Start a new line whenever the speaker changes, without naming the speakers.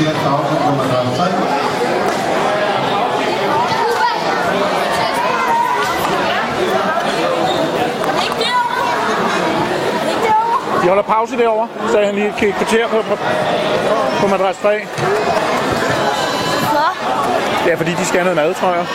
4000 nummer 33. De holder pause derovre, sagde han lige kan kvarter på, på, på madras 3. Ja, fordi de skal have noget mad, tror jeg.